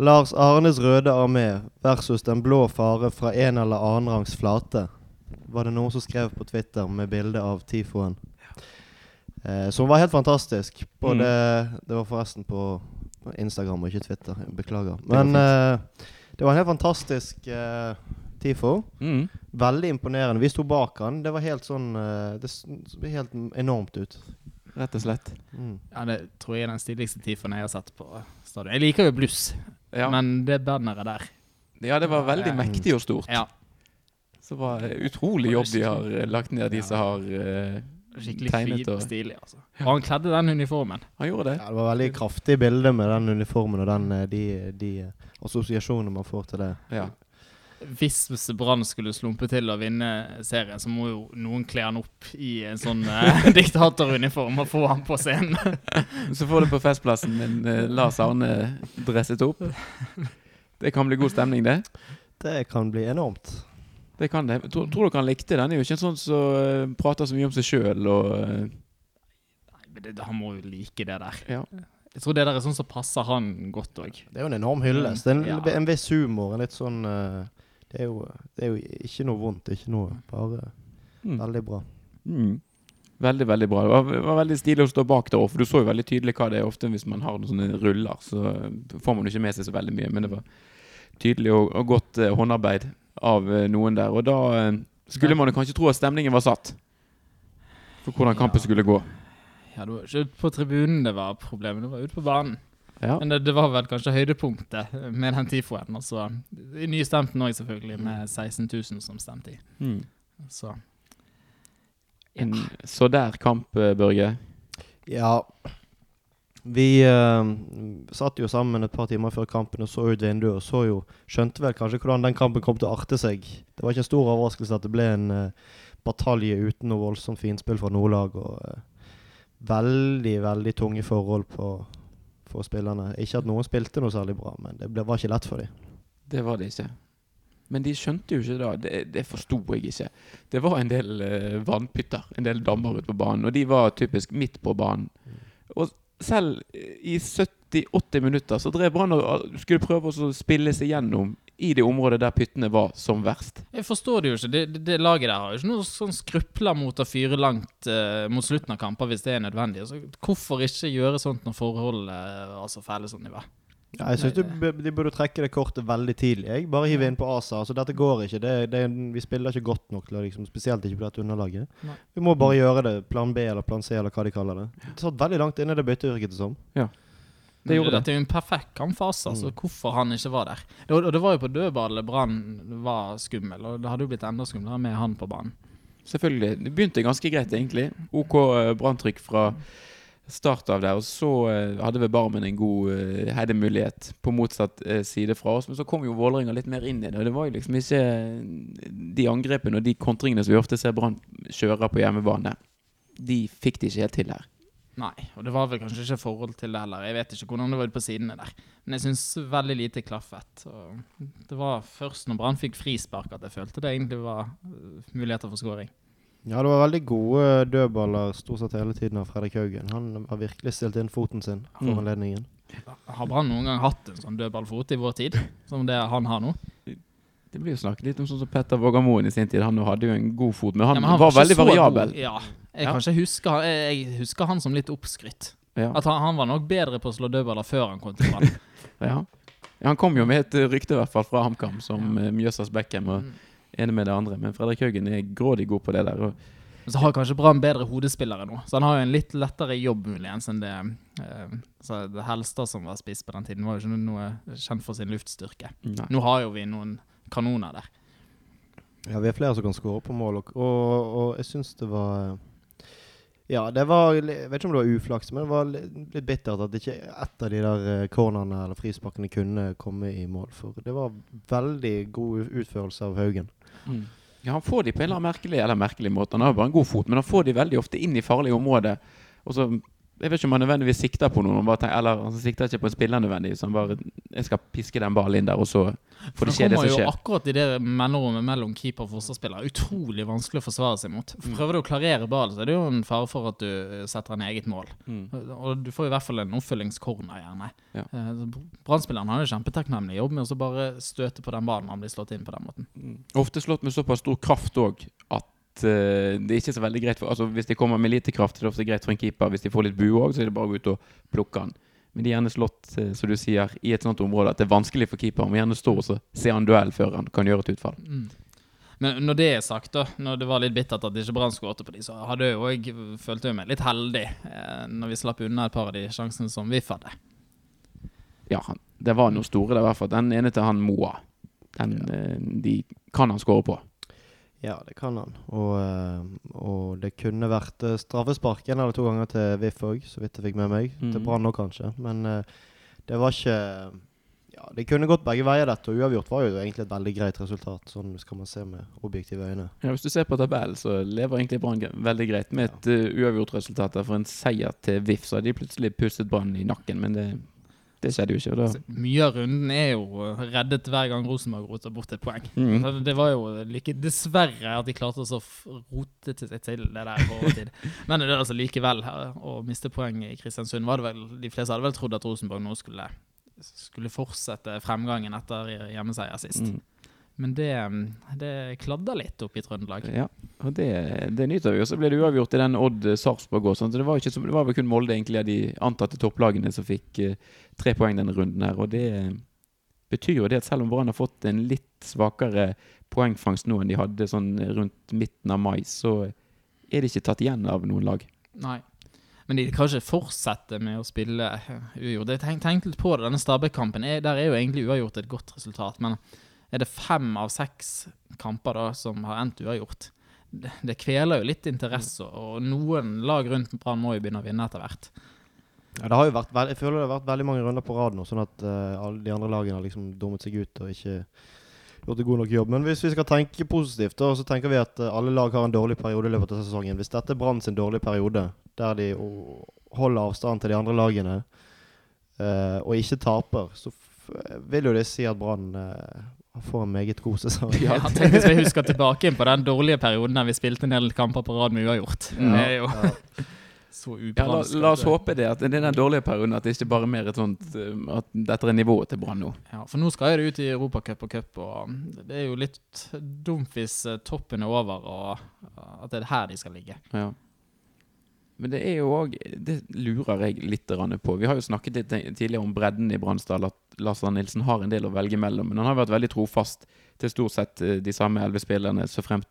Lars Arnes Røde Armé versus Den blå fare fra en eller annen rangs flate. Var det noen som skrev på Twitter med bilde av Tifoen. Eh, som var helt fantastisk. Både, Det var forresten på Instagram og ikke Twitter. Beklager. Men eh, det var en helt fantastisk eh, Tifo. Mm. Veldig imponerende. Vi sto bak han. Det var helt sånn eh, Det så helt enormt ut. Rett og slett. Mm. Ja, det tror jeg er den stiligste tifon jeg har sett på stadion. Jeg liker jo bluss, Ja. men det banneret der ja, det var veldig Ja. mektig og stort. Ja, Så var det utrolig jobb de har eh, lagt ned, de Ja. som har uh, skikkelig Tegnet fin og- stilig. altså. Og han kledde den uniformen. Han gjorde det. Ja, det var veldig kraftig bilde med den uniformen og den, eh, de, de eh, assosiasjonene man får til det. Ja. Hvis Brann skulle slumpe til å vinne serien, så må jo noen kle han opp i en sånn eh, diktatoruniform og få han på scenen. Så får du på Festplassen min eh, Lars Arne dresset opp. Det kan bli god stemning, det. Det kan bli enormt. Det kan det. Tror, tror dere han likte den? Han er jo ikke en sånn som uh, prater så mye om seg sjøl og uh... Nei, men det, Han må jo like det der. Ja. Jeg tror det der er sånn som passer han godt òg. Det er jo en enorm hyllest. En, Ja. en viss humor. En litt sånn eh, det, er jo, det er jo ikke noe vondt. Det er ikke noe Bare mm. veldig bra. Mm. Veldig, veldig bra. Det var, var veldig stilig å stå bak der òg, for du så jo veldig tydelig hva det er. Ofte hvis man har noen sånne ruller, så får man ikke med seg så veldig mye. Men det var tydelig og, og godt eh, håndarbeid av eh, noen der. Og da eh, skulle man jo kanskje tro at stemningen var satt for hvordan kampen Ja. skulle gå. Ja, det var ikke ute på tribunen det var problemet, det var ute på banen. Ja. Men det, det var vel kanskje høydepunktet med den tifoen. Og så nystemten òg, selvfølgelig, med 16 000 som stemte i. Mm. Så En så der kamp, eh, Børge. Ja. Vi uh, satt jo sammen et par timer før kampen og så ut vinduet og så jo Skjønte vel kanskje hvordan den kampen kom til å arte seg. Det var ikke en stor overraskelse at det ble en uh, batalje uten noe voldsomt finspill fra noe lag. Og uh, veldig, veldig tunge forhold på, for spillerne. Ikke at noen spilte noe særlig bra, men det var ikke lett for dem. Det var det ikke. Men de skjønte jo ikke da. Det, det forsto jeg ikke. Det var en del eh, vannpytter, en del dammer ute på banen, og de var typisk midt på banen. Og selv i 70-80 minutter så drev Brann og skulle prøve å spille seg gjennom i det området der pyttene var som verst. Jeg forstår det jo ikke. Det, det, det laget der har jo ikke noe sånn skrupler mot å fyre langt eh, mot slutten av kamper hvis det er nødvendig. Altså, hvorfor ikke gjøre sånt når forholdene var så fæle som de var? Ja, jeg syns de burde trekke det kortet veldig tidlig. Jeg. Bare hive inn på ASA. Altså, dette går ikke. Det, det, vi spiller ikke godt nok, liksom, spesielt ikke på dette underlaget. Nei. Vi må bare gjøre det. Plan B eller plan C, eller hva de kaller det. Det satt veldig langt inne, det byttet, virket det som. Det gjorde det. Det er en perfekt kampfase, altså Mm. hvorfor han ikke var der. Det, og det var jo på dødballet Brann var skummel, og det hadde jo blitt enda skumlere med han på banen. Selvfølgelig. Det begynte ganske greit, egentlig. OK eh, branntrykk fra start av der. Og så eh, hadde vi Barmen en god uh, heidemulighet på motsatt side fra oss. Men så kom jo Vålerenga litt mer inn i det. Og det var jo liksom ikke de angrepene og de kontringene som vi ofte ser Brann kjøre på hjemmebane. De fikk de ikke helt til her. Nei, og det var vel kanskje ikke forhold til det heller. Jeg vet ikke hvordan det var ute på sidene der. Men jeg syns veldig lite klaffet. Og det var først når Brann fikk frispark at jeg følte det egentlig var øh, muligheter for skåring. Ja, det var veldig gode dødballer stort sett hele tiden av Fredrik Haugen. Han har virkelig stilt inn foten sin for Mm. Har Brann noen gang hatt en sånn dødballfot i vår tid, som det han har nå? Det blir jo snakket litt om sånn som Petter Vågermoen i sin tid. Han hadde jo en god fot, men han, Ja, men han var ikke veldig variabel. god. Ja, jeg Ja. kan ikke huske han, jeg, jeg husker han som litt oppskrytt. Ja. At han, han var nok bedre på å slå dødballer før han kom til Brann. Ja. ja, Han kom jo med et eh, rykte i hvert fall fra HamKam som ja. Mjøsas Beckham. Og Mm. ene med det andre. Men Fredrik Haugen er grådig god på det der. Og Men så har kanskje Brann bedre hodespillere nå, så han har jo en litt lettere jobb muligens enn det eh, så det Helstad som var spiss på den tiden, var jo ikke noe kjent for sin luftstyrke. nei. Nå har jo vi noen kanoner der. Ja, vi er flere som kan skåre på mål, og, og, og jeg syns det var Ja, det var Jeg vet ikke om det var uflaks, men det var litt bittert at ikke ett av de der eh, cornerne eller frisparkene kunne komme i mål. For det var veldig god utførelse av Haugen. Mm. Ja, Han får de på en eller annen merkelig, eller merkelig måte. Han har bare en god fot, men han får de veldig ofte inn i farlige områder. Og så Jeg vet ikke om han nødvendigvis sikter på noen. han Bare tenker, eller han sikter ikke på en spiller nødvendigvis. Han bare Jeg skal piske den ballen inn der, og så får det skje det som skjer. Han kommer jo akkurat i det mellomrommet mellom keeper og forsvarsspiller. Utrolig vanskelig å forsvare seg mot. Mm. Prøver du å klarere ballen, så er det jo en fare for at du eh, setter en eget mål. Mm. Og du får i hvert fall en oppfølgingskorner, gjerne. Ja. Brannspilleren har jo kjempetakknemlig jobb med å bare støte på den ballen han blir slått inn på den måten. Mm. Ofte slått med såpass stor kraft òg at eh, det er ikke så veldig greit for Altså Hvis de kommer med lite kraft, så er det ofte greit for en keeper. Hvis de får litt bue òg, så er det bare å gå ut og plukke han. Men de er gjerne slått, eh, som du sier, i et sånt område at det er vanskelig for keeper. Han må gjerne stå og så se han duell før han kan gjøre et utfall. Mm. Men når det er sagt, da, når det var litt bittert at ikke Brann skåret på de, så hadde jeg jo òg følte jeg meg litt heldig eh, når vi slapp unna et par av de sjansene som VIF hadde. Ja, det var noe store der, i hvert fall. Den ene til han Moa. Den ja. de kan han skåre på. Ja, det kan han. Og, eh, og det kunne vært eh, straffespark en eller to ganger til VIF òg, så vidt jeg fikk med meg. Mm. Til Brann òg, kanskje. Men eh, det var ikke Ja, det kunne gått begge veier, dette. Og uavgjort var jo egentlig et veldig greit resultat. Sånn skal man se med objektive øyne. Ja, Hvis du ser på tabellen, så lever egentlig Brann veldig greit med et uh, uavgjort resultat. For en seier til VIF, så hadde de plutselig pustet Brann i nakken. Men det, det skjedde jo ikke. Da, mye av runden er jo eh, reddet hver gang Rosenborg roter bort et poeng. mm. Det var jo like dessverre at de klarte å rote seg til det der på overtid. Men det er altså likevel her, å miste poeng i Kristiansund var det vel De fleste hadde vel trodd at Rosenborg nå skulle, skulle fortsette fremgangen etter hjemmeseier sist. Mm. Men det, det kladda litt opp i Trøndelag. Ja, og det, det nyter vi. Og så ble det uavgjort i den Odd-Sarpsborg òg. Så det var, ikke det var vel kun Molde egentlig av de antatte topplagene som fikk eh, tre poeng denne runden her. Og det betyr jo det at selv om Brann har fått en litt svakere poengfangst nå enn de hadde sånn rundt midten av mai, så er det ikke tatt igjen av noen lag. Nei. Men de kan ikke fortsette med å spille eh, uavgjort. Jeg tenk- tenkte litt på det, denne Stabæk-kampen. er- Der er jo egentlig uavgjort et godt resultat. Men er det fem av seks kamper da som har endt uavgjort? Det, det kveler jo litt interesse, og noen lag rundt Brann må jo begynne å vinne etter hvert. Ja, det har jo vært jeg føler det har vært veldig mange runder på rad nå, sånn at uh, de andre lagene har liksom dummet seg ut og ikke gjort en god nok jobb. Men hvis vi skal tenke positivt, da, så tenker vi at eh, alle lag har en dårlig periode i løpet av sesongen. Hvis dette er Brann sin dårlige periode, der de holder avstand til de andre lagene uh, og ikke taper, så vil jo det si at Brann eh, får en meget god sesong. Ja, tenk hvis vi husker tilbake på den dårlige perioden der vi spilte en del kamper på rad med uavgjort. Ja. Det er jo Ja. så Ja, la, la oss håpe det, at det er den dårlige perioden, at det ikke bare er mer et sånt eh, At dette er nivået til Brann nå. Ja, for nå skal jeg ut i Europacup og cup, og det er jo litt dumt hvis eh, toppen er over og eh, at det er her de skal ligge. Ja. Men det er jo òg Det lurer jeg litt på. Vi har jo snakket litt tidligere om bredden i Bransdal, at Lars Arne Nilsen har en del å velge mellom. Men han har vært veldig trofast til stort sett eh, de samme elleve spillerne, så fremt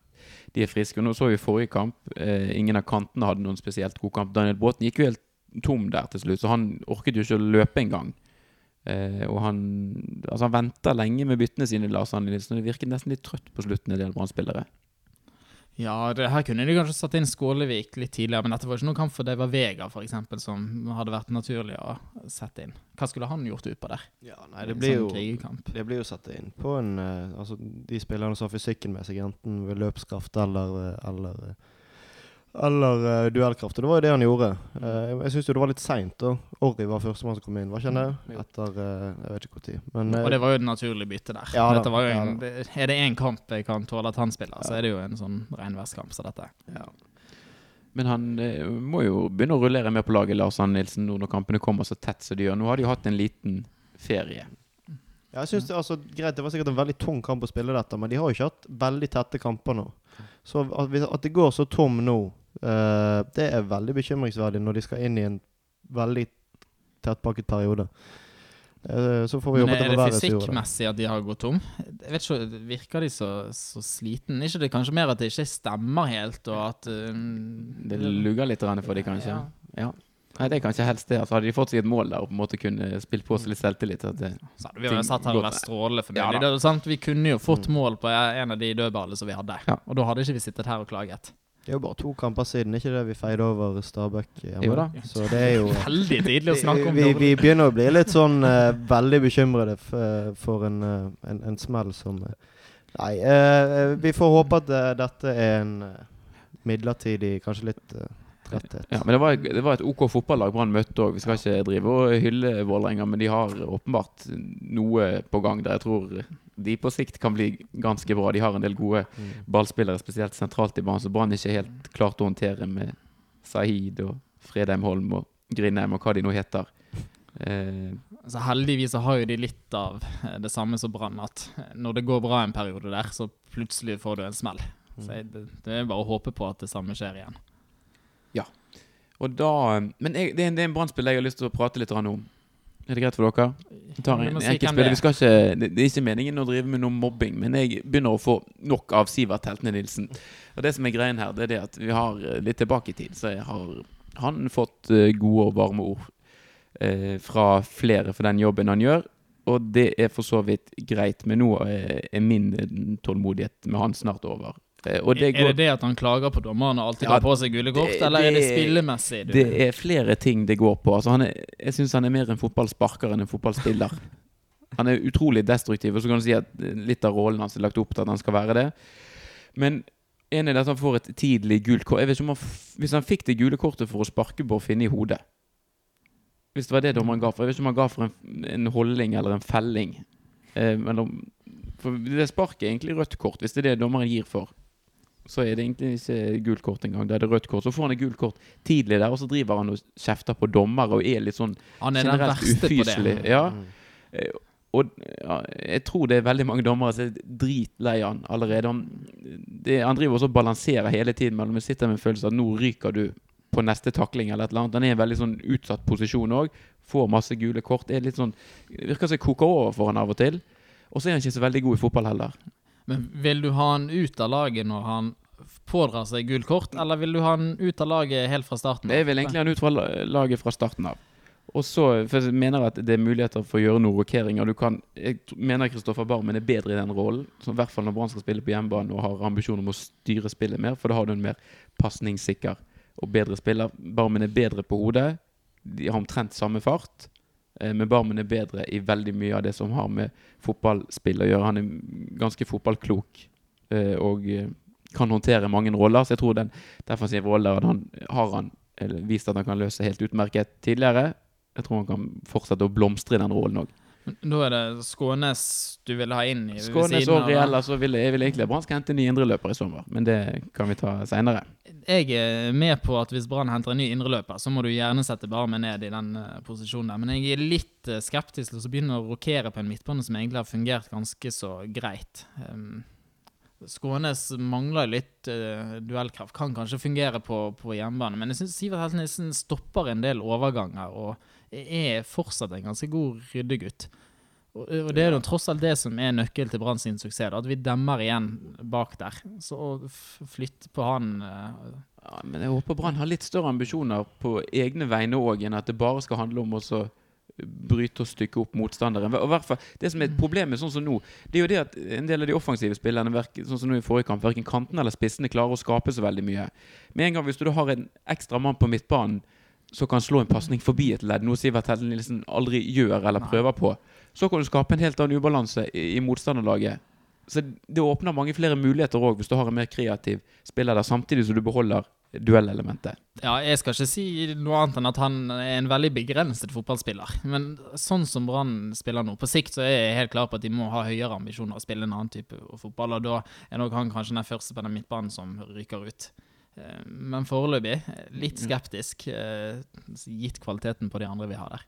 de er friske. Og nå så vi forrige kamp, eh, ingen av kantene hadde noen spesielt god kamp. Daniel Bråten gikk jo helt tom der til slutt, så han orket jo ikke å løpe engang. Eh, og han altså han venta lenge med byttene sine, Lars Arne Nilsen. Og det virket nesten litt trøtt på slutten, en del Brann-spillere. Ja, det, her kunne de kanskje satt inn Skålevik litt tidligere, men dette var ikke noen kamp for det var Vega, for eksempel, som hadde vært naturlig å sette inn. Hva skulle han gjort utpå der? Ja, nei, det blir sånn jo. Det blir jo satt inn på en uh, Altså de spillerne som har fysikken med seg, enten ved løpskraft eller eh, eller, eh, eller uh, duellkraft. Og det var jo det han gjorde. Uh, jeg syns jo det var litt seint. Orri var førstemann som kom inn, var ikke han det? Etter uh, Jeg vet ikke når. Men eh, Og det var jo det naturlige bytte der. Ja da, dette var jo ja en, det, er det én kamp jeg kan tåle at han spiller, så er det jo en sånn regnværskamp som dette. ja. Men han eh, må jo begynne å rullere mer på laget, Lars Ann Nilsen, nå når kampene kommer så tett som de gjør. Nå har de jo hatt en liten ferie. Ja, jeg synes det, altså, greit, det var sikkert en veldig tung kamp å spille dette, men de har jo ikke hatt veldig tette kamper nå. Så at, at det går så tom nå, uh, det er veldig bekymringsverdig når de skal inn i en veldig tettpakket periode. Eh, så får vi Men håpe at er det det var verre Men er det. fysikkmessig at de har gått tom? Jeg vet ikke, Virker de så, så sliten? ikke det kanskje mer at det ikke stemmer helt, og at uh, Det lugger litt for de kanskje. Ja. Ja. Nei, det er kanskje helst det. Altså, hadde de fått seg et mål der og på en måte kunne spilt på seg litt selvtillit at det, Så hadde vi jo satt her og vært strålende fornøyd. Ja da. Det vi kunne jo fått Mm. mål på en av de dødballene som vi hadde, Ja. og da hadde ikke vi sittet her og klaget. Det er jo bare to kamper siden, ikke det vi feide over Stabæk hjemme? Jo da. Så det er jo Veldig tidlig å snakke om vi, vi begynner å bli litt sånn uh, veldig bekymrede for en, uh, en, en smell som uh, Nei, eh, vi får håpe at eh, dette er en eh, midlertidig, kanskje litt tretthet. Ja, men det var, det var et OK fotballag Brann møtte òg. Vi skal ikke drive og hylle Vålerenga, men de har åpenbart noe på gang der. Jeg tror de på sikt kan bli ganske bra. De har en del gode Mm. ballspillere, spesielt sentralt i banen, så Brann ikke helt klarte å håndtere med Sahid og Fredheim Holm og Grindheim og hva de nå heter. Eh, Så heldigvis har jo de litt av eh, det samme som Brann, at når det går bra en periode der, så plutselig får du en smell. Så jeg, det, det er bare å håpe på at det samme skjer igjen. Og da Men jeg, det er en, det er en Brann-spiller jeg har lyst til å prate litt om. Er det greit for dere? Vi tar en, en må enkelt spiller. Vi skal ikke, det, det er ikke meningen å drive med noe mobbing, men jeg begynner å få nok av Sivert Heltene Nilsen. Og det som er greien her, det er det at vi har eh, litt tilbake i tid, så jeg har han fått eh, gode og varme ord eh, fra flere for den jobben han gjør. Og det er for så vidt greit, men nå er min tålmodighet med han snart over. Eh, det er det det at han klager på dommeren og alltid Ja, har på seg gule kort, det- eller er det det- spillemessig? du- Det er flere ting det går på. Altså, han er, jeg syns han er mer en fotballsparker enn en fotballspiller. Han er utrolig destruktiv, og så kan du si at litt av rollen hans er lagt opp til at han skal være det. Men en er det at han får et tidlig gult kort. Jeg vet ikke om han Hvis han fikk det gule kortet for å sparke Bård Finne i hodet Hvis det var det dommeren ga for Jeg vet ikke om han ga for en, en holdning eller en felling. Eh, men om, for det sparket er egentlig rødt kort, hvis det er det dommeren gir for. Så er det egentlig ikke gult kort engang. Da er det rødt kort. Så får han et gult kort tidlig der, og så driver han og kjefter på dommer og er litt sånn Han er generelt verste på det. ufyselig. Ja. Mm. Eh, Og ja, jeg tror det er veldig mange dommere som er dritlei han allerede. Han, det, han driver også og balanserer hele tiden mellom å sitte med en følelse av at nå ryker du på neste takling eller et eller annet. Han er i en veldig sånn utsatt posisjon òg. Får masse gule kort. Er litt sånn, virker som det koker over for han av og til. Og så er han ikke så veldig god i fotball heller. Men vil du ha han ut av laget når han pådrar seg gult kort, eller vil du ha han ut av laget helt fra starten? av? Jeg vil egentlig ha han ut fra laget fra starten av. Og så jeg mener at det er muligheter for å gjøre noen rokeringer. Du kan, jeg mener Kristoffer Barmen er bedre i den rollen. I hvert fall når Brann skal spille på hjemmebane og har ambisjon om å styre spillet mer. For da har du en mer pasningssikker og bedre spiller. Barmen er bedre på hodet. De har omtrent samme fart. eh, Men Barmen er bedre i veldig mye av det som har med fotballspill å gjøre. Han er ganske fotballklok eh, og eh, kan håndtere mange roller. Så jeg tror den defensive rollen han har han eller vist at han kan løse helt utmerket tidligere. Jeg tror han kan fortsette å blomstre i den rollen òg. Da er det Skånes du vil ha inn i Skånes og Riella så vil jeg, jeg vil egentlig Brann skal hente en ny indreløper i sommer, men det kan vi ta seinere. Jeg er med på at hvis Brann henter en ny indreløper, så må du gjerne sette Barmen ned i den eh, posisjonen der. Men jeg er litt eh, skeptisk til å begynne å rokere på en midtbane som egentlig har fungert ganske så greit. Um, Skånes mangler litt uh, duellkraft. Kan kanskje fungere på, på hjemmebane, men jeg syns Sivert Helten Nissen stopper en del overganger og er fortsatt en ganske god ryddegutt. Og, og det er jo tross alt det som er nøkkelen til Brann sin suksess. At vi demmer igjen bak der. Så å flytte på han uh, Ja, men jeg håper Brann har litt større ambisjoner på egne vegne òg, enn at det bare skal handle om å så bryte og stykke opp motstanderen. Og hvertfall, Det som er et problem med sånn som nå, det er jo det at en del av de offensive spillerne, sånn som nå i forrige kamp, verken kantene eller spissene klarer å skape så veldig mye. Med en gang hvis du har en ekstra mann på midtbanen som kan slå en pasning forbi et ledd, noe Sivert Hellen Nilsen aldri gjør eller prøver på, så kan du skape en helt annen ubalanse i, i motstanderlaget. Så det åpner mange flere muligheter òg, hvis du har en mer kreativ spiller der, samtidig som du beholder duellelementet. Ja, jeg skal ikke si noe annet enn at han er en veldig begrenset fotballspiller. Men sånn som Brann spiller nå, på sikt så er jeg helt klar på at de må ha høyere ambisjoner og spille en annen type fotball. Og da er nok han kanskje den første på den midtbanen som ryker ut. Eh, Men foreløpig litt skeptisk, eh, gitt kvaliteten på de andre vi har der.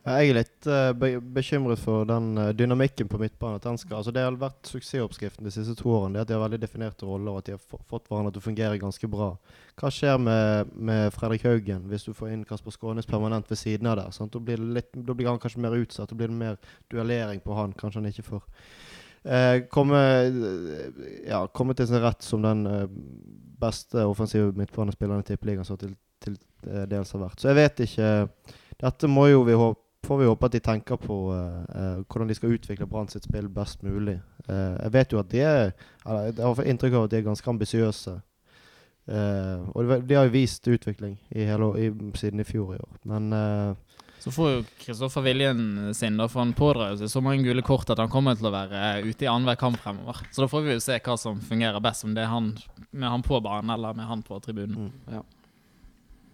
Jeg er litt eh, be bekymret for den eh, dynamikken på midtbanen. Altså det har vært suksessoppskriften de siste to årene. Det at De har veldig definerte roller og at de har fått hverandre til å fungere ganske bra. Hva skjer med, med Fredrik Haugen hvis du får inn Kasper Skånes permanent ved siden av der? Da, blir litt, da blir han kanskje mer utsatt. Da blir det mer duellering på han. Kanskje han ikke får eh, komme, ja, komme til sin rett som den beste offensive midtbanespilleren i Tippeligaen så til, til dels har vært. Så jeg vet ikke Dette må jo vi håpe får vi håpe at de tenker på uh, hvordan de skal utvikle Brann sitt spill best mulig. Eh, jeg vet jo at de er eller, Jeg har inntrykk av at de er ganske ambisiøse. Eh, og de, har jo vist utvikling i hele, i, siden i fjor i år. Men eh, Så får jo Kristoffer viljen sin, da, for han pådrar seg så mange gule kort at han kommer til å være ute i annenhver kamp fremover. Så da får vi jo se hva som fungerer best, om det er han med han på banen eller med han på tribunen. mm.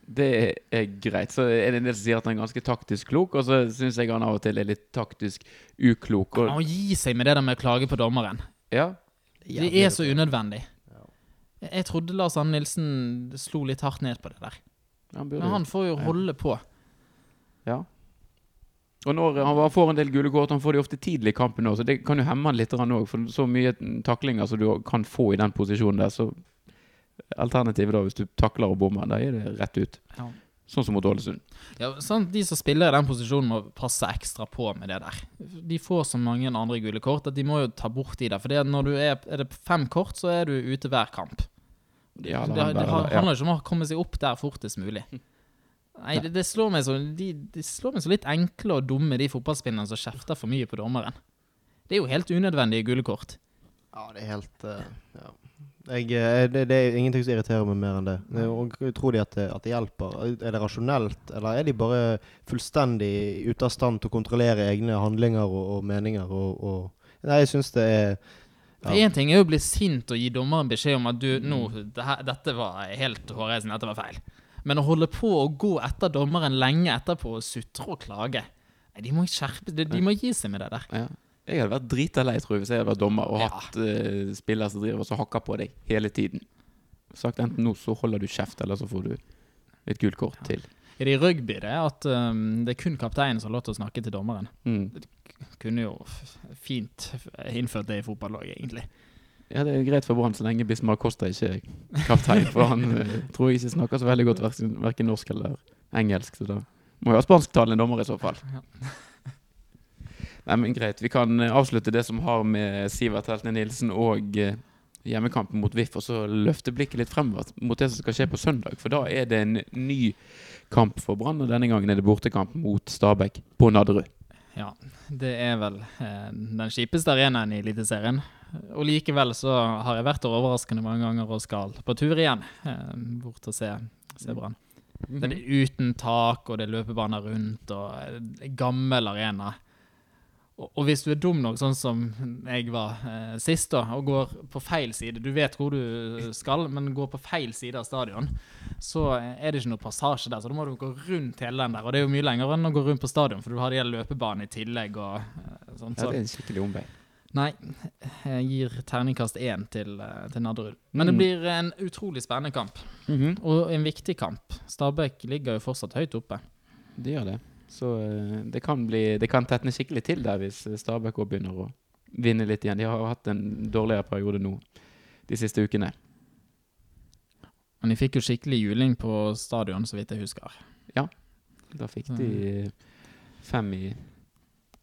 Det er greit. Så er det en del som sier at han er ganske taktisk klok, og så syns jeg han av og til er litt taktisk uklok. Han Og, må gi seg med det der med å klage på dommeren. ja, Det er så unødvendig. Jeg- trodde Lars Anne Nilsen slo litt hardt ned på det der. han burde Men han får jo Ja. holde på. Ja. Og når han får en del gule kort, han får de ofte tidlig i kampen òg, så det kan jo hemme han litt òg. For så mye taklinger som du kan få i den posisjonen der, så Alternativet da, hvis du takler og bommer, da er det rett ut. Ja. Sånn som mot Ålesund. Ja, sant? De som spiller i den posisjonen, må passe ekstra på med det der. De får så mange andre gule kort at de må jo ta bort de der. For når du er, er det fem kort, så er du ute hver kamp. Ja, det, det, det, han- handler ikke om å komme seg opp der fortest mulig. Nei, det, det, slår meg så, de, de slår meg så litt enkle og dumme, de fotballspillerne som kjefter for mye på dommeren. Det er jo helt unødvendige gule kort. Ja, det er helt uh, ja. Jeg, eh, det, det er ingenting som irriterer meg mer enn det. Og Tror de at det, at det hjelper? Er det rasjonelt, eller er de bare fullstendig ute av stand til å kontrollere egne handlinger og, og meninger? Og, og Nei, jeg syns det er Én ting er jo å bli sint og gi dommeren beskjed om at du, nå, det her, dette var helt hårreisende, dette var feil. Men å holde på å gå etter dommeren lenge etterpå og sutre og klage Nei, De må skjerpe De, de må gi seg med det der. Ja. Jeg hadde vært drita lei, tror jeg, hvis jeg hadde vært dommer og Ja. hatt uh, spillere som driver og så hakker på deg hele tiden. Sagt enten nå så holder du kjeft, eller så får du et gult kort til. Er det i rugby det at um, det er kun kapteinen som har lov til å snakke til dommeren? Mm. Kunne jo fint innført det i fotballaget, egentlig. Ja, det er greit for Brann så lenge Bismar Costa ikke er kaptein, for han eh, tror jeg ikke snakker så veldig godt verken, verken norsk eller engelsk. Så da må jo ha spansktalende dommer i så fall. Nei, men greit. Vi kan eh, avslutte det som har med Sivert Heltne Nilsen og eh, hjemmekampen mot VIF, og så løfte blikket litt fremover mot det som skal skje på søndag. For da er det en ny kamp for Brann, og denne gangen er det bortekamp mot Stabæk på Nadderud. Ja, det er vel eh, den kjipeste arenaen i Eliteserien. Og likevel så har jeg vært der overraskende mange ganger og skal på tur igjen. Eh, bort og se, se Brann. Den er uten tak, og det er løpebaner rundt, og eh, gammel arena. Og, hvis du er dum nok, sånn som jeg var eh, sist, da, og går på feil side Du vet hvor du skal, men går på feil side av stadion, så er det ikke noe passasje der. Så da må du gå rundt hele den der. Og det er jo mye lenger enn å gå rundt på stadion, for du har de her løpebanene i tillegg. og eh, sånt. Ja, det er en skikkelig omvei. nei, jeg gir terningkast én til, eh, til Nadderud. Men det Mm. blir en utrolig spennende kamp, og en viktig kamp. Stabæk ligger jo fortsatt høyt oppe. Det gjør det. Så eh, det kan, bli, det kan tetne skikkelig til der hvis eh, Stabæk også begynner å vinne litt igjen. De har hatt en dårligere periode nå de siste ukene. Men de fikk jo skikkelig juling på stadion, så vidt jeg husker. Ja, Da fikk de fem i,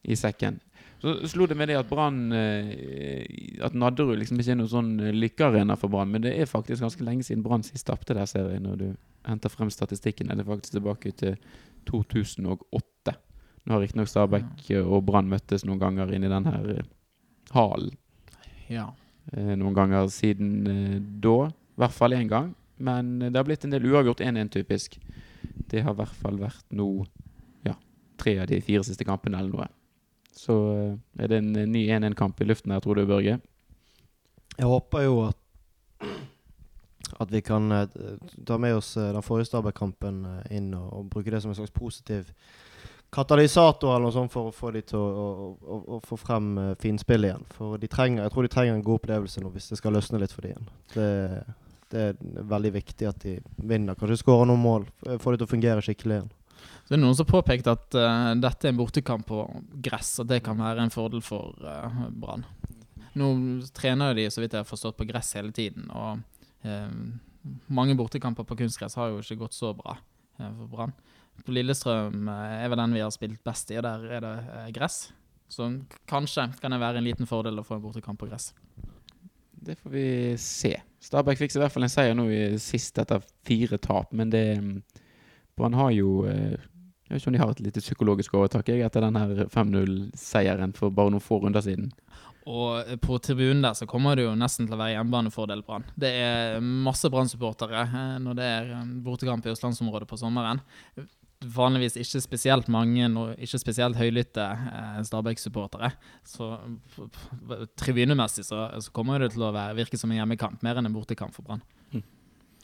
i sekken. Så slo det med det at Brann eh, At Nadderud liksom ikke er noen sånn lykkearena for Brann. Men det er faktisk ganske lenge siden Brann sist tapte der, ser jeg, når du henter frem statistikken. Er det faktisk tilbake til 2008. Nå har riktignok Stabæk og Brann møttes noen ganger inni i den her halen. Ja. eh, noen ganger siden eh, da. I hvert fall én gang. Men eh, det har blitt en del uavgjort 1-1, typisk. Det har i hvert fall vært nå ja, tre av de fire siste kampene eller noe. Så eh, er det en eh, ny 1-1-kamp i luften her, tror du, Børge? Jeg håper jo at at vi kan eh, ta med oss eh, den forrige Stabæk-kampen eh, inn og, og bruke det som en slags positiv katalysator eller noe sånt for å få de til å, å, å, få frem uh, finspill igjen. For trenger, jeg tror de trenger en god opplevelse nå hvis det skal løsne litt for dem igjen. Det, det er veldig viktig at de vinner. Kanskje skårer noen mål. Få det til å fungere skikkelig igjen. Så det er noen som påpekte at uh, dette er en bortekamp på gress, og det kan være en fordel for uh, Brann. Nå trener de, så vidt jeg har forstått, på gress hele tiden. Og mange bortekamper på kunstgress har jo ikke gått så bra eh, for Brann. På Lillestrøm eh, er vel den vi har spilt best i, og der er det eh, gress. Så kanskje kan det være en liten fordel å få en bortekamp på gress. Det får vi se. Stabæk fikk i hvert fall en seier nå i sist etter fire tap, men det mm, Brann har jo eh, Jeg vet ikke om de har et lite psykologisk overtak etter den her 5-0-seieren for bare noen få runder siden. Og på tribunen der så kommer det jo nesten til å være hjemmebanefordel Brann. Det er masse Brann-supportere eh, når det er eh, bortekamp i østlandsområdet på sommeren. Vanligvis ikke spesielt mange og ikke spesielt høylytte eh, Stabæk-supportere. Så tribunemessig så, så kommer det til å være, virke som en hjemmekamp, mer enn en bortekamp for Brann.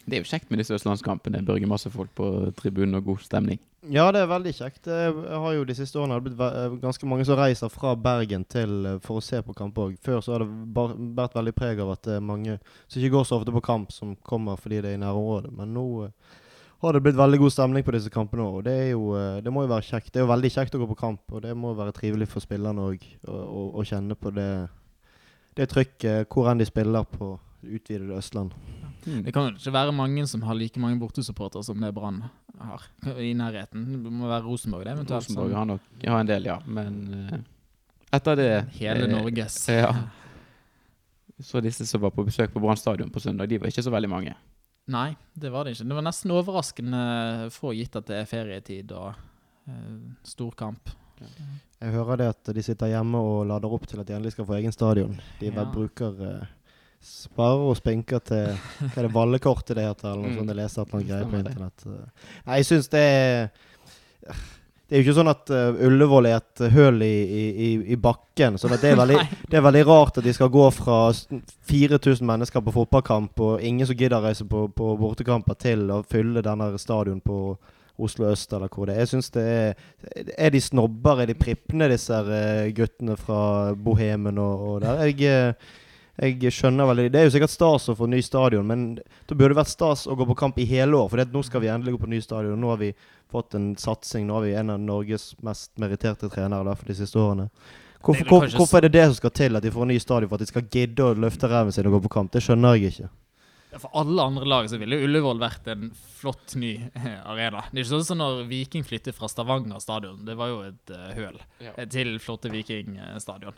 Det er jo kjekt med disse østlandskampene. Børge masse folk på tribunen og god stemning. Ja, det er veldig kjekt. Jeg har jo de siste årene blitt ve- eh, ganske mange som reiser fra Bergen til eh, for å se på kamp òg. Før så har det båret veldig preg av at det er mange som ikke går så ofte på kamp, som kommer fordi det er i nærområdet. Men nå eh, har det blitt veldig god stemning på disse kampene òg. Det, er jo, eh, det må jo være kjekt. Det er jo veldig kjekt å gå på kamp, og det må være trivelig for spillerne òg å kjenne på det, det trykket hvor enn de spiller på utvidede Østland. Det kan jo ikke være mange som har like mange bortesupportere som det Brann har i nærheten. Det må være Rosenborg, det eventuelt. Rosenborg har nok har en del, ja. Men uh, etter det hele eh, Norges. Ja. Så disse som var på besøk på Brann stadion på søndag, de var ikke så veldig mange. Nei, det var det ikke. Det var nesten overraskende få gitt at det er ferietid og uh, storkamp. Jeg hører det at de sitter hjemme og lader opp til at de endelig skal få egen stadion. De Ja. bruker eh, sparer og spinker til Hva er det vallekortet det heter? Eller noe Mm. sånt. Jeg leser et eller annet greier på internett. Nei, jeg syns det er Det er jo ikke sånn at uh, Ullevål er et høl i, i, i, bakken. Så det er, veldig, det er veldig rart at de skal gå fra 4000 mennesker på fotballkamp, og ingen som gidder å reise på, på bortekamper, til å fylle denne stadion på Oslo øst, eller hvor det er. Jeg synes det er Er de snobber? Er de prippende, disse eh, guttene fra Bohemen og, og der? Jeg, eh, jeg skjønner veldig Det er jo sikkert stas å få ny stadion, men da burde det vært stas å gå på kamp i hele år. For det, at nå skal vi endelig gå på ny stadion. Nå har vi fått en satsing. Nå har vi en av Norges mest meritterte trenere da, for de siste årene. Hvorfor, hvor, kanskje hvorfor er det det som skal til, at de får en ny stadion for at de skal gidde å løfte ræven sin og gå på kamp? Det skjønner jeg ikke. For alle andre lag så ville Ullevål vært en flott ny eh, arena. Det er ikke sånn som når Viking flyttet fra Stavanger stadion. Det var jo et eh, høl Ja. eh, til flotte Viking stadion.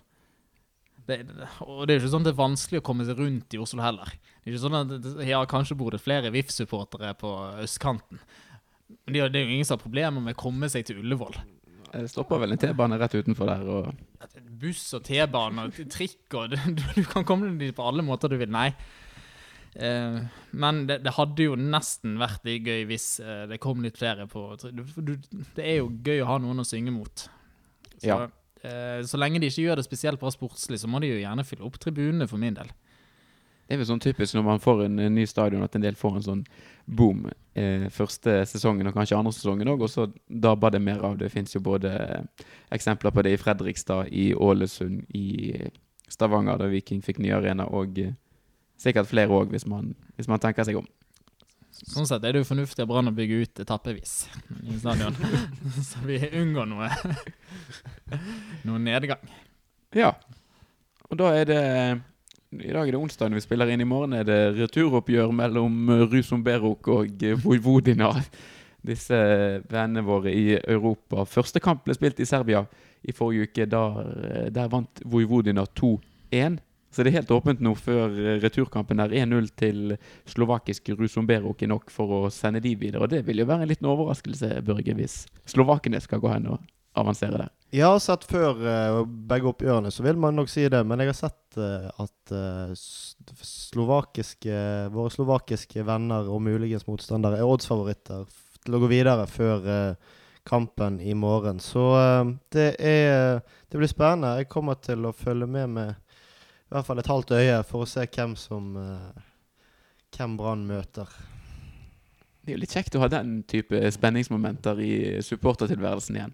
Det, det, og det er jo ikke sånn at det er vanskelig å komme seg rundt i Oslo heller. Det er ikke sånn at Ja, kanskje bor det flere VIF-supportere på østkanten. Men det det er jo ingen som har problemer med å komme seg til Ullevål. Det stopper vel en T-bane rett utenfor der. og Buss og T-bane og trikk og du, du kan komme deg dit på alle måter du vil. Nei. Eh, men det, det hadde jo nesten vært litt gøy hvis eh, det kom litt flere på du, du, Det er jo gøy å ha noen å synge mot. Så, Ja. Eh, så lenge de ikke gjør det spesielt bra sportslig, så må de jo gjerne fylle opp tribunene for min del. Det er vel sånn typisk når man får en, en ny stadion, at en del får en sånn boom eh, første sesongen og kanskje andre sesongen òg, og så dabber det mer av. Det fins jo både eh, eksempler på det i Fredrikstad, i Ålesund, i eh, Stavanger, da Viking fikk ny arena, og eh, sikkert flere òg, hvis, hvis man tenker seg om. Sånn sett er det jo fornuftig av Brann å bygge ut etappevis i stadion, så vi unngår noe, noe nedgang. Ja. Og da er det I dag er det onsdag når vi spiller inn. I morgen er det returoppgjør mellom Rusom Beruk og Vojvodina. Disse vennene våre i Europa. Første kamp ble spilt i Serbia i forrige uke. Der, eh, der vant Vojvodina 2-1. Så det er helt åpent nå før eh, returkampen der 1-0 til slovakisk Rusomberok er nok for å sende de videre. Og det vil jo være en liten overraskelse, Børge, hvis slovakene skal gå hen og avansere der. Jeg har sett før eh, begge oppgjørene, så vil man nok si det. Men jeg har sett eh, at slovakiske, våre slovakiske venner og muligens motstandere er oddsfavoritter til å gå videre før kampen i morgen. Så det er Det blir spennende. Jeg kommer til å følge med med i hvert fall et halvt øye for å se hvem som uh, Hvem Brann møter. Det er jo litt kjekt å ha den type spenningsmomenter i supportertilværelsen igjen.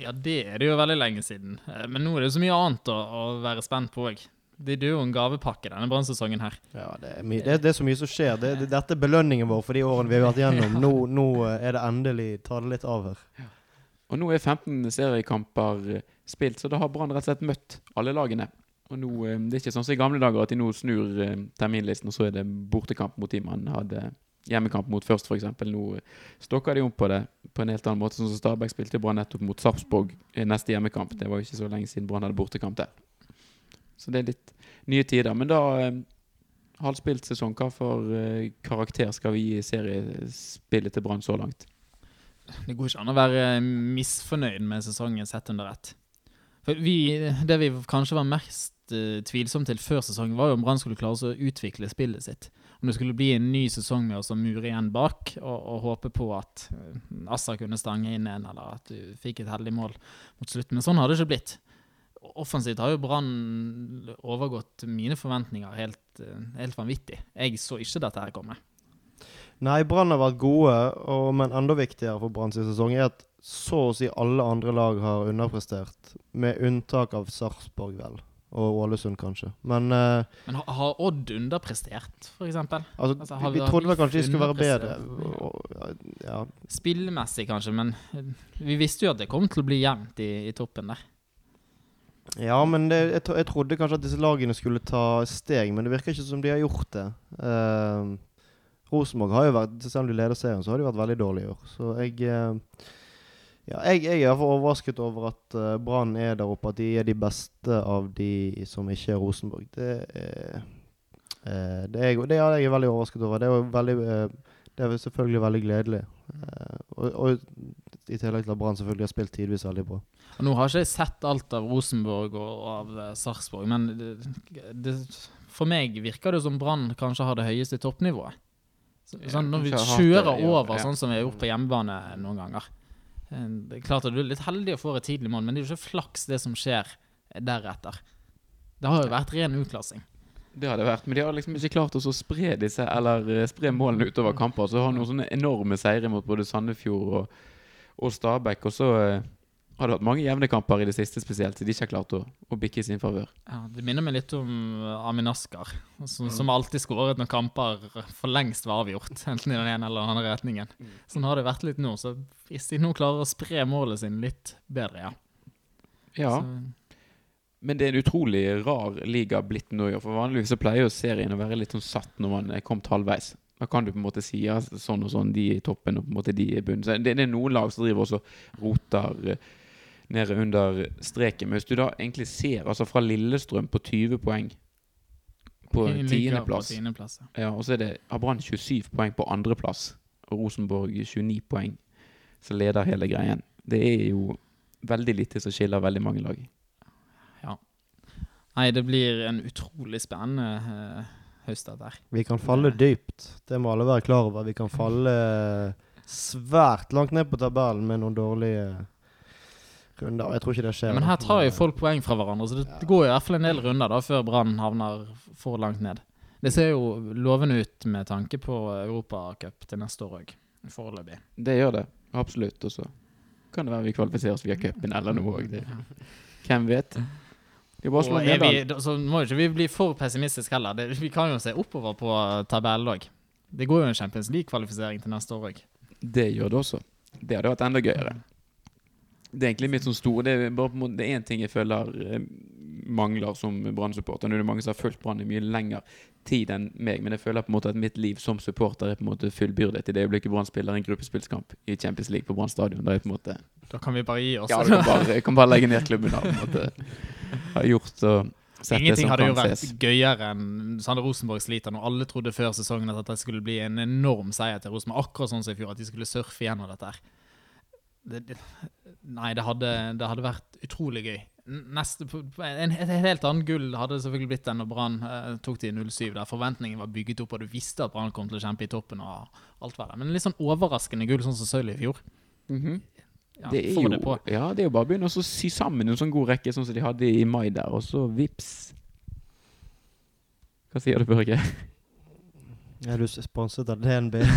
Ja, det er det jo veldig lenge siden. Eh, Men nå er det jo så mye annet å, å være spent på òg. Det er jo en gavepakke denne brannsesongen her. Ja, det er, det, det er så mye som skjer. Det, det, dette er belønningen vår for de årene vi har vært igjennom. Nå, nå eh, er det endelig ta det litt av her. Og nå er 15 seriekamper spilt, så da har Brann rett og slett møtt alle lagene. Og nå, eh, Det er ikke sånn som i gamle dager at de nå snur eh, terminlisten, og så er det bortekamp mot de man hadde hjemmekamp mot først, f.eks. Nå eh, stokker de om på det på en helt annen måte. Sånn som Stabæk spilte Brann nettopp mot Sarpsborg neste hjemmekamp. Det var jo ikke så lenge siden Brann hadde bortekamp der. Så det er litt nye tider. Men da halvspilt sesong, hva for karakter skal vi gi seriespillet til Brann så langt? Det går ikke an å være misfornøyd med sesongen sett under ett. For vi, det vi kanskje var mest uh, tvilsom til før sesongen, var jo om Brann skulle klare å utvikle spillet sitt. Om det skulle bli en ny sesong med å mure igjen bak og, og håpe på at uh, Assa kunne stange inn en, eller at du fikk et heldig mål mot slutten. Men sånn har det ikke blitt. Offensivt har jo Brann overgått mine forventninger helt, uh, helt vanvittig. Jeg så ikke dette her komme. Nei, Brann har vært gode, og, men enda viktigere for Branns sesong er at så å si alle andre lag har underprestert. Med unntak av Sarpsborg, vel. Og Ålesund, kanskje. Men uh, Men har, har Odd underprestert, f.eks.? altså, Altså, vi, vi- trodde vel kanskje de skulle være bedre. Og, ja, Spillmessig, kanskje, men eh, vi visste jo at det kom til å bli jevnt i, i toppen der. ja, men det, jeg, jeg trodde kanskje at disse lagene skulle ta steg, men det virker ikke som de har gjort det. Uh, Rosenborg har jo vært, selv om de leder serien, så har de vært veldig dårlige i år. Så jeg eh, ja, jeg, jeg er overrasket over at uh, Brann er der oppe, at de er de beste av de som ikke er Rosenborg. Det er, uh, det er, det er jeg veldig overrasket over. Det er, veldig, uh, det er selvfølgelig veldig gledelig. Og, og i tillegg til at Brann selvfølgelig har spilt tidvis veldig bra. Og nå har ikke jeg sett alt av Rosenborg og av Sarpsborg, men det, det, for meg virker det som Brann kanskje har det høyeste toppnivået. Sånn, når vi kjører over, sånn som vi har gjort på hjemmebane noen ganger. Eh, er klart at du er litt heldig å få et tidlig mål, men det er jo ikke flaks det som skjer deretter. Det har jo vært ren utklassing. Det har det vært, men de har liksom ikke klart å spre disse Eller eh, spre målene utover kamper. Så har noen sånne enorme seire mot både Sandefjord og, og Stabæk. Og så eh, har vært mange jevne kamper i det siste spesielt, så de ikke har klart å, å bikke i sin favør. Ja, det minner meg litt om eh, Amin Askar, som, som alltid skåret når kamper for lengst var avgjort. Enten i den ene eller den andre retningen. Sånn har det vært litt nå. Så hvis de nå klarer å spre målet sin litt bedre, ja. Ja, Så, men det er en utrolig rar liga blitt nå i år. For vanligvis så pleier jo serien å være litt sånn satt når man er kommet halvveis. Da kan du på en måte si ja, sånn og sånn, de er i toppen, og på en måte de er i bunnen. Så det, det er noen lag som driver også roter eh, nede under streken. Men hvis du da egentlig ser altså fra Lillestrøm på 20 poeng på tiendeplass, ja. ja, og så er det har Brann 27 poeng på andreplass, og Rosenborg 29 poeng, som leder hele greien. Det er jo veldig lite som skiller veldig mange lag. Ja. Nei, det blir en utrolig spennende eh, høst, dette her. Vi kan falle dypt. Det må alle være klar over. Vi kan falle svært langt ned på tabellen med noen dårlige runder. Jeg tror ikke det skjer. Men her tar jo folk poeng fra hverandre, så det, ja. går jo i hvert fall en del runder da, før Brann havner for langt ned. Det ser jo lovende ut med tanke på Europacup til neste år òg, foreløpig. Det gjør det, absolutt. Og så kan det være vi kvalifiserer oss via cupen eller noe òg. Hvem vet? Det er bare å slå Og vi, da- så må jo ikke vi bli for pessimistiske heller. Det, vi kan jo se oppover på tabellen òg. Det går jo en Champions League-kvalifisering til neste år òg. Det gjør det også. Det hadde vært enda gøyere. Det er egentlig mitt sånn store Det er bare måte Det er én ting jeg føler eh, mangler som Brann-supporter. Nå er det mange som har fulgt Brann i mye lengre tid enn meg, men jeg føler på en måte at mitt liv som supporter er på en måte fullbyrdet i det øyeblikket Brann spiller en gruppespillskamp i Champions League på Brann stadion. Da måte Da kan vi bare gi oss. Ja, kan bare, jeg kan bare legge ned klubben da. På en måte. Har gjort og sett det Ingenting hadde jo vært ses. gøyere enn Sander Rosenborg sliter når alle trodde før sesongen at det skulle bli en enorm seier til Rosenborg. Akkurat sånn som i fjor, at de skulle surfe gjennom dette her. Det, det, nei, det hadde, det hadde vært utrolig gøy. Neste, en, et helt annet gull hadde det selvfølgelig blitt enn når Brann eh, tok de 07, der forventningen var bygget opp, og du visste at Brann kom til å kjempe i toppen. og alt var det. Men litt sånn overraskende gull, sånn som Sølv i fjor. Mhm. Ja, det, er jo, det ja, det er jo bare å begynne å sy sammen en sånn god rekke, sånn som de hadde i mai der, og så vips. Hva sier du, Børge? Er du sponset av DNB?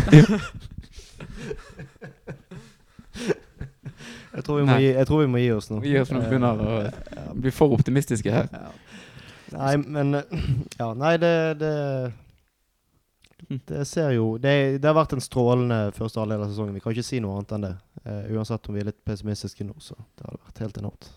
jeg, tror vi må gi, tror vi må gi oss nå. Gi oss nå, Eh, begynner å ja. bli for optimistiske her. Nei, men eh, Ja, nei, det Det, det ser jo det, det har vært en strålende første halvdel av sesongen. Vi kan ikke si noe annet enn det. Uh, uansett om vi er litt pessimistiske nå, så det hadde vært helt enormt.